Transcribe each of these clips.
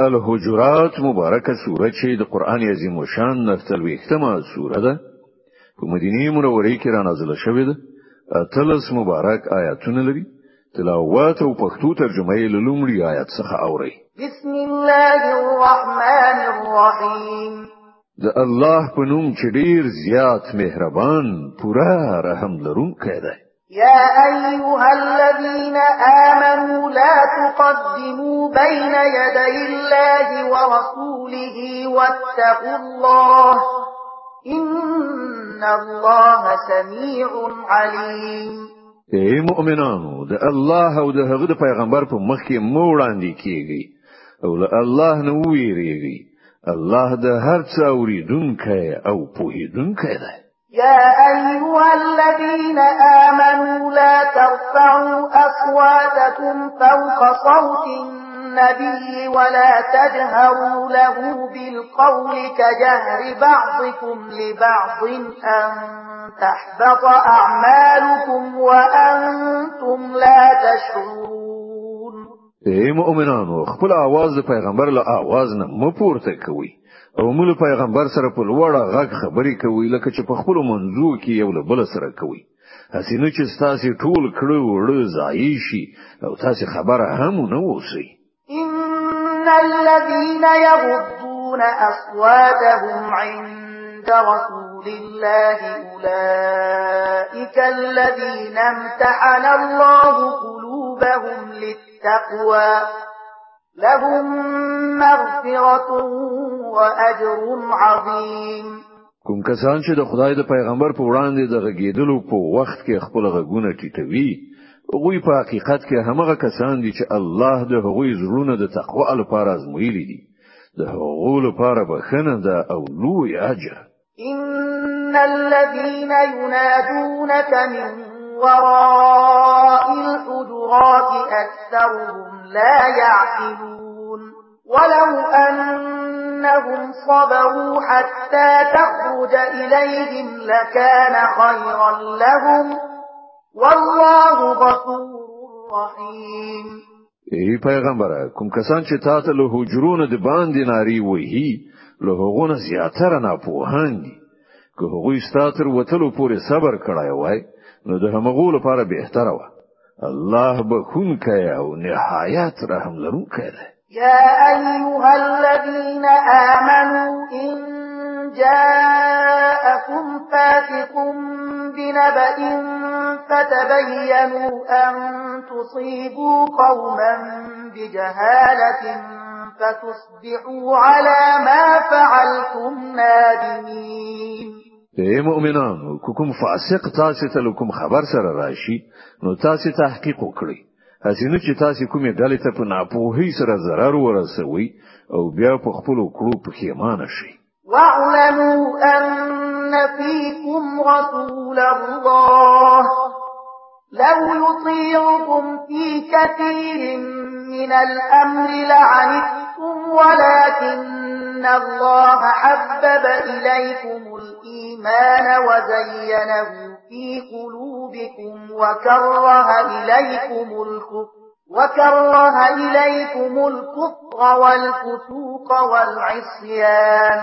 الحجرات مبارکه سوره چې د قران عظیم شان نهه څلوېښتمه سوره ده. په مدینه منوره کې را نازله شوې ده. اتلس مبارک آیاتونه لري. تلاوت او پښتو ترجمه یې لومړی آیات څخه اوري بسم الله الرحمن الرحیم. د الله په نوم چې ډیر زیات مهربان پورا رحم لرونکی دی يا أيها الذين آمنوا لا تقدموا بين يدي الله ورسوله واتقوا الله إن الله سميع عليم. اے مؤمنانو د الله أو د هغه پیغمبر په مخ کې مو وړاندې کیږي أو له الله نه ویریږي الله د هر څه اوریدونکی أو پوهیدونکی دی. يا أيها الذين آمنوا لا ترفعوا أصواتكم فوق صوت النبي ولا تجهروا له بالقول كجهر بعضكم لبعض أن تحبط أعمالكم وأنتم لا تشعرون اے مؤمنانو خپل आवाज د پیغمبر له आवाज نه مو پورته کوي او موږ پیغمبر سره په لوړه غږ خبرې کوي لکه چې په خپل منځو کې یو له بل سره کوي. هسینه چې تاسو ټول کړو وړو ځای شي او تاسو خبره هم نه وسی ان الذين يغضون اصواتهم عند رسول الله اولئك الذين امتحن الله قلوبهم للتقوى. لهم مغفرة وأجر عظيم. کوم کسان چې د خدای د پیغمبر په وړاندې د غږیدلو په وخت کې خپل غږونه ټیټوي هغوی په حقیقت کې همغه کسان دي چې الله د هغوی زړونه د تقوا لپاره ازمویلي دي. د هغو لپاره بخنه ده او لوی اجر. ان الذين ينادونك من وراء الحجرات اكثرهم لا يعقلون ولو انهم صبروا حتى تخرج اليهم لكان خيرا لهم والله غفور رحیم ای پیغمبره کوم کسان چې تاسو له حجرونو د باندې ناری وਹੀ له هغونه زیاتره نه پوهان دي. که هغوی ستاتر وتلو پورې صبر کړای وای نو د همغو لپاره بهتره و الله بخونکی أو نهایت رحم لرونکی دی. يا أيها الذين آمنوا إن جاءكم فاسق بنبأ فتبينوا أن تصيبوا قوما بجهالة فتصبحوا على ما فعلتم نادمين. اے مؤمنانو کوم فاسق تاسو ته خبر سره راشي نو تاسو تحقیق وکړئ. هسینه چې تاسو کومې ډلې ته په ناپوهۍ سره ضرر ورسوي أو بیا په خپل کړو په خیمانه شي واعلموا أن فيكم رسول الله. لو يطيعكم في كثير من الأمر لعنتم ولكن الله حبب إليكم الإيمان وزينه في قلوبكم وكره إليكم الكفر وكره إليكم الكفر والفسوق والعصيان.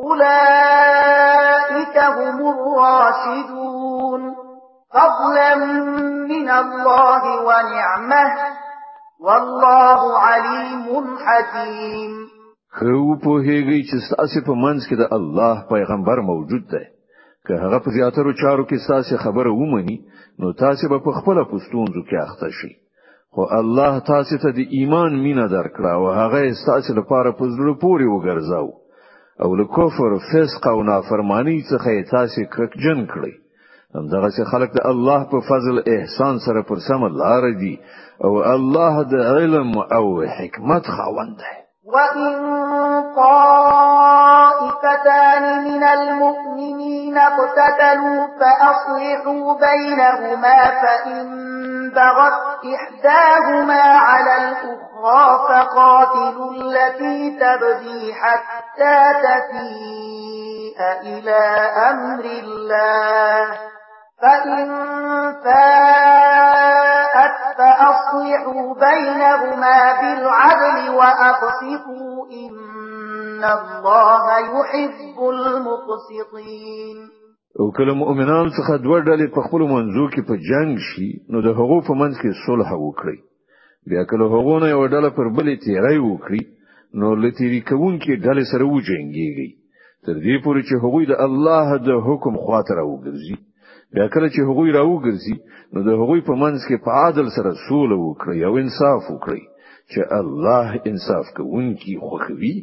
أولئك هم الراشدون. فضلا من الله ونعمة والله عليم حكيم. خو په هیږي چې تاسو په منځ کې د الله پیغمبر موجود دی که هغه په زیاترو چارو کې تاسو خبره ومني نو تاسو به په خپله په ستونزو کې اخته شئ. خو الله تاسو ته د ایمان مینه درکړه او هغه تاسو لپاره په زړه پورې وګرځاوه او له کفر فسق او نافرمانی څخه تاسو کرکجن کړی همدغه چې خلق د الله په فضل احسان سره پر سم لار دي او الله د علم او حکمت خاوند دی وَإِن طَائِفَتَانِ مِنَ الْمُؤْمِنِينَ اقْتَتَلُوا فَأَصْلِحُوا بَيْنَهُمَا فَإِن بَغَتْ إِحْدَاهُمَا عَلَى الْأُخْرَى فَقَاتِلُوا الَّتِي تَبْغِي حَتَّى تَفِيءَ إِلَى أَمْرِ اللَّهِ فَإِن فَاءَتْ فأصلحوا بينهما بالعدل وأقسطوا إن الله يحب المقسطين. او کله مؤمنان څخه دوه ډلې په خپل منځو کې په جنگ شي نو د هغو په منځ کې صلح وکړي بیا کله هغه نه یو ډله پر بلې تیری وکړي نو لتیری کوونکې ډلې سره وجنګيږي تر دې پورې چې هغوی د الله د حکم خاطر وګرځي بیا کله چې هغوی راوګرځي نو د هغوی په منځ کې په عدل سره سوله وکړي او انصاف وکړي چې الله انصاف کوونکی خوښوي.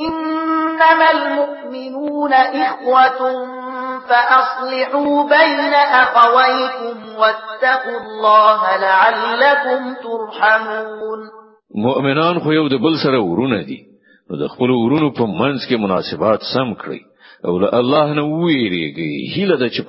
إنما المؤمنون إخوة فأصلحوا بين أخويكم واتقوا الله لعلكم ترحمون. مؤمنان خو یو د بل سره ورونه دي. نو د خپل ورونو په منځ کې مناسبات سم کړئ أو له الله نه ویریږي هیله د چې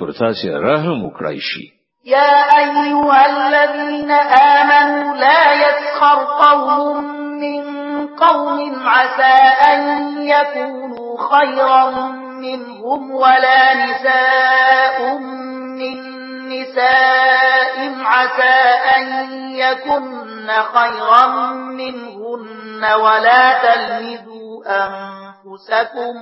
رحم وکړای شي يا أيها الذين آمنوا لا يسخر قوم من قوم عسى أن يكونوا خيرا منهم ولا نساء من نساء عسى أن يكن خيرا منهن ولا تلمذوا أنفسكم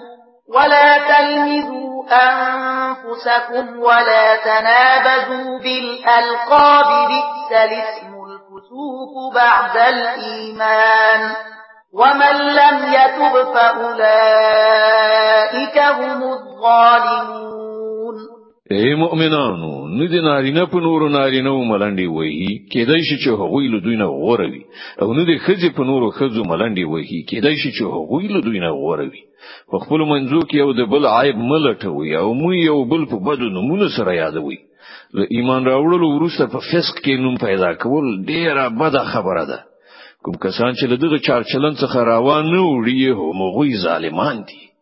ولا تلمذوا أنفسكم ولا تنابزوا بالألقاب بئس الاسم الفسوق بعد الإيمان. ومن لم يتب فأولئك هم الظالمون. اې مؤمنانو نه دي نارینه په نورو نارینه ملنډي وایي کېدای شي چې هغوی له دوی نه غوره وي او نه دي ښځې په نورو ښځو ملنډي وایي کېدای شي چې هغوی له دوی نه غوره وي په خپل منځو کې یو د بل عیب مه لټوئ او مو یو بل په بدو نومونو سره یادوي له ایمان راوړلو وروسته په فسق کې نوم پیدا کول ډیره بده خبره ده کوم کسان چې له دغه چارچلن څخه روان نه وړي هم غوي ظالمان دي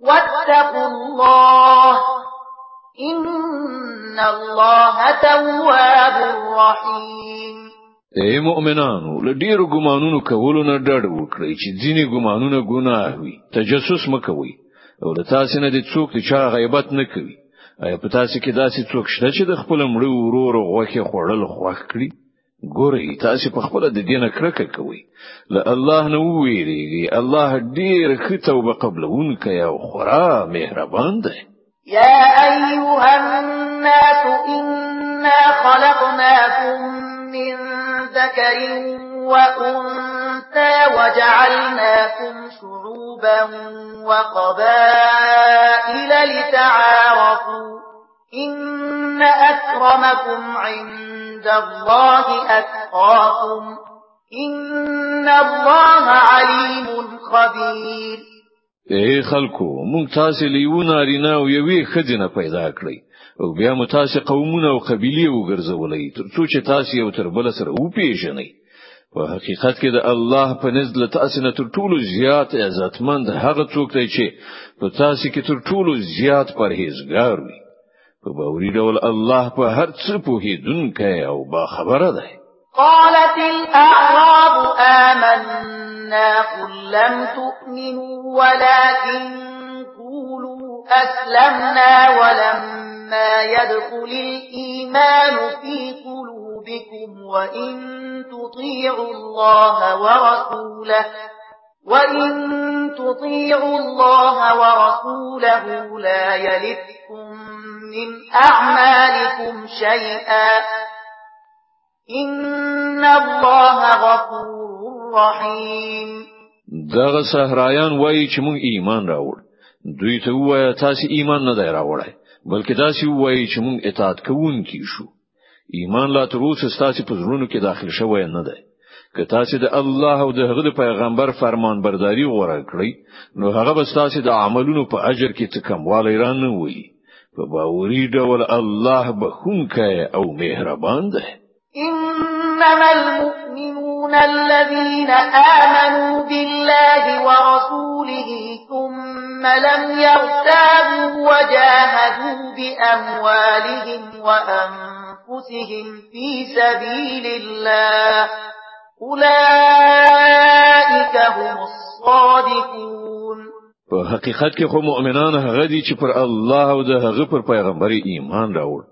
واتقوا الله. إن الله تواب رحيم. اې مؤمنانو له ډیرو ګمانونو کولو نه ډډه وکړئ چې ځینې ګمانونه ګناه وي. تجسس مکوئ او له تاسو نه د څوک چې غیبت نه کوي. ایا په تاسو کې داسې څوک شته چې د خپل مړو ورور غوښه خوړل خوښ کړي ګورئ تاسو په خپل د دینه کرکه کوي له الله نه ویریږي الله ډیر ښه توبه قبلونکی أو خورا مهربان دی. يا أيها الناس إنا خلقناكم من ذكر وأنثى وجعلناكم شعوبا وقبائل لتعارفوا. إن أكرمكم عند الله أتقاكم إن الله عليم خبير. اے خلکو مونږ تاسو لیو نارینه او یوې خدینه پیدا کړی او بیا مو تاسو قومونه او قبیله وګرځولې ترڅو چې تاسو یو تر بل سره وپیژنئ. په حقیقت کې د الله په نزد له تاسو نه تر ټولو زیات عزتمند هغه څوک دی چې په تاسو کې تر ټولو زیات پرهیزګار وي په باوري ډول الله په هر څه پوهیدونکی او باخبره دی. قالت الأعراب آمنا قل لم تؤمنوا ولكن قولوا أسلمنا ولما يدخل الإيمان في قلوبكم وإن تطيعوا الله ورسوله وإن تطيعوا الله ورسوله لا يلدكم من أعمالكم شيئا. إن الله غفور رحيم. دغه صحرایان وایي چې موږ ایمان راوړ. دوی ته وایي تاسو ایمان نه دی راوړی بلکې تاسو وایي چې موږ اطاعت کوونکي شو. ایمان لا تر اوسه ستاسو په زړونو کې داخل شوی نه دی که تاسو د الله او د هغه پیغمبر فرمان برداری غوړه کړئ نو هغه به تاسو د عملونو په اجر کې څه کموالی را نه ولي. په باوري ډول الله بخښونکی او مهربان دی. إن إنما المؤمنون الذين آمنوا بالله ورسوله ثم لم يرتابوا وجاهدوا بأموالهم وأنفسهم في سبيل الله أولئك هم الصادقون. په حقیقت کې خو مؤمنان هغه دي چې پر الله او د هغه پر پیغمبر ایمان راوړ.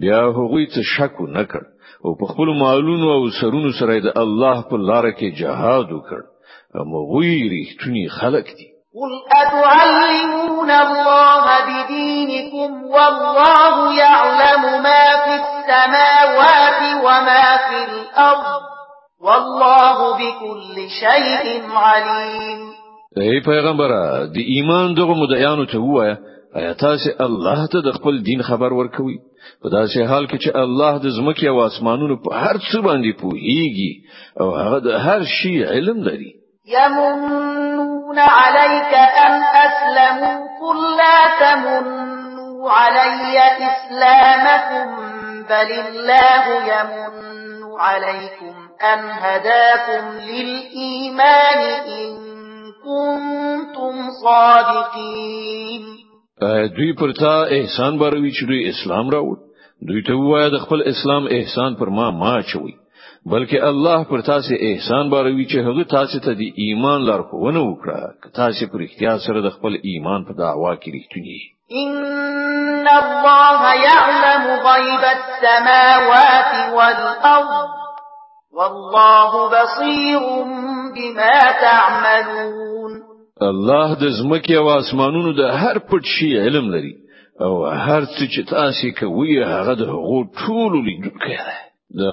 بیا هغوی څه شک نه کړ. او په خپل مالونو او سرونو سره د الله په لار کې جهاد وکړ. هم هغوی ریښتونی خلق دي. قل أتعلمون الله بدينكم والله يعلم ما في السماوات وما في الأرض. والله بكل شيء عليم. ای پیغمبره د ایمان دغه مدعیانو ته وایه آیا تاسو الله ته د خپل دین خبر ورکوي په داسې حال کې چې الله د زمکه أو اسمانونو په هر څه باندې پوهیږي أو هغه د هر شي علم لري. يمنون عليك أن أسلموا قل لا تمنوا علي إسلامكم بل الله يمن عليكم أن هداكم للإيمان إن كنتم صادقين؟ دوی پر تا احسان باروي چې دوی اسلام راوړ دوی ته وایي د خپل اسلام احسان پر ما ما چوي بلکې الله پر تاسو احسان باروي چې هغه تاسو ته د ایمان لارښوونه وکړه تاسو پر اختیار سره د خپل ایمان په دعوا کې رښتونی إن الله يعلم غيب السماوات والأرض والله بصير بما تعملون الله د زمکه او اسمانونو د هر پټ شي علم لري او هر څه چې تاسو کوي هغه د هغو ټولو لیدونکی دی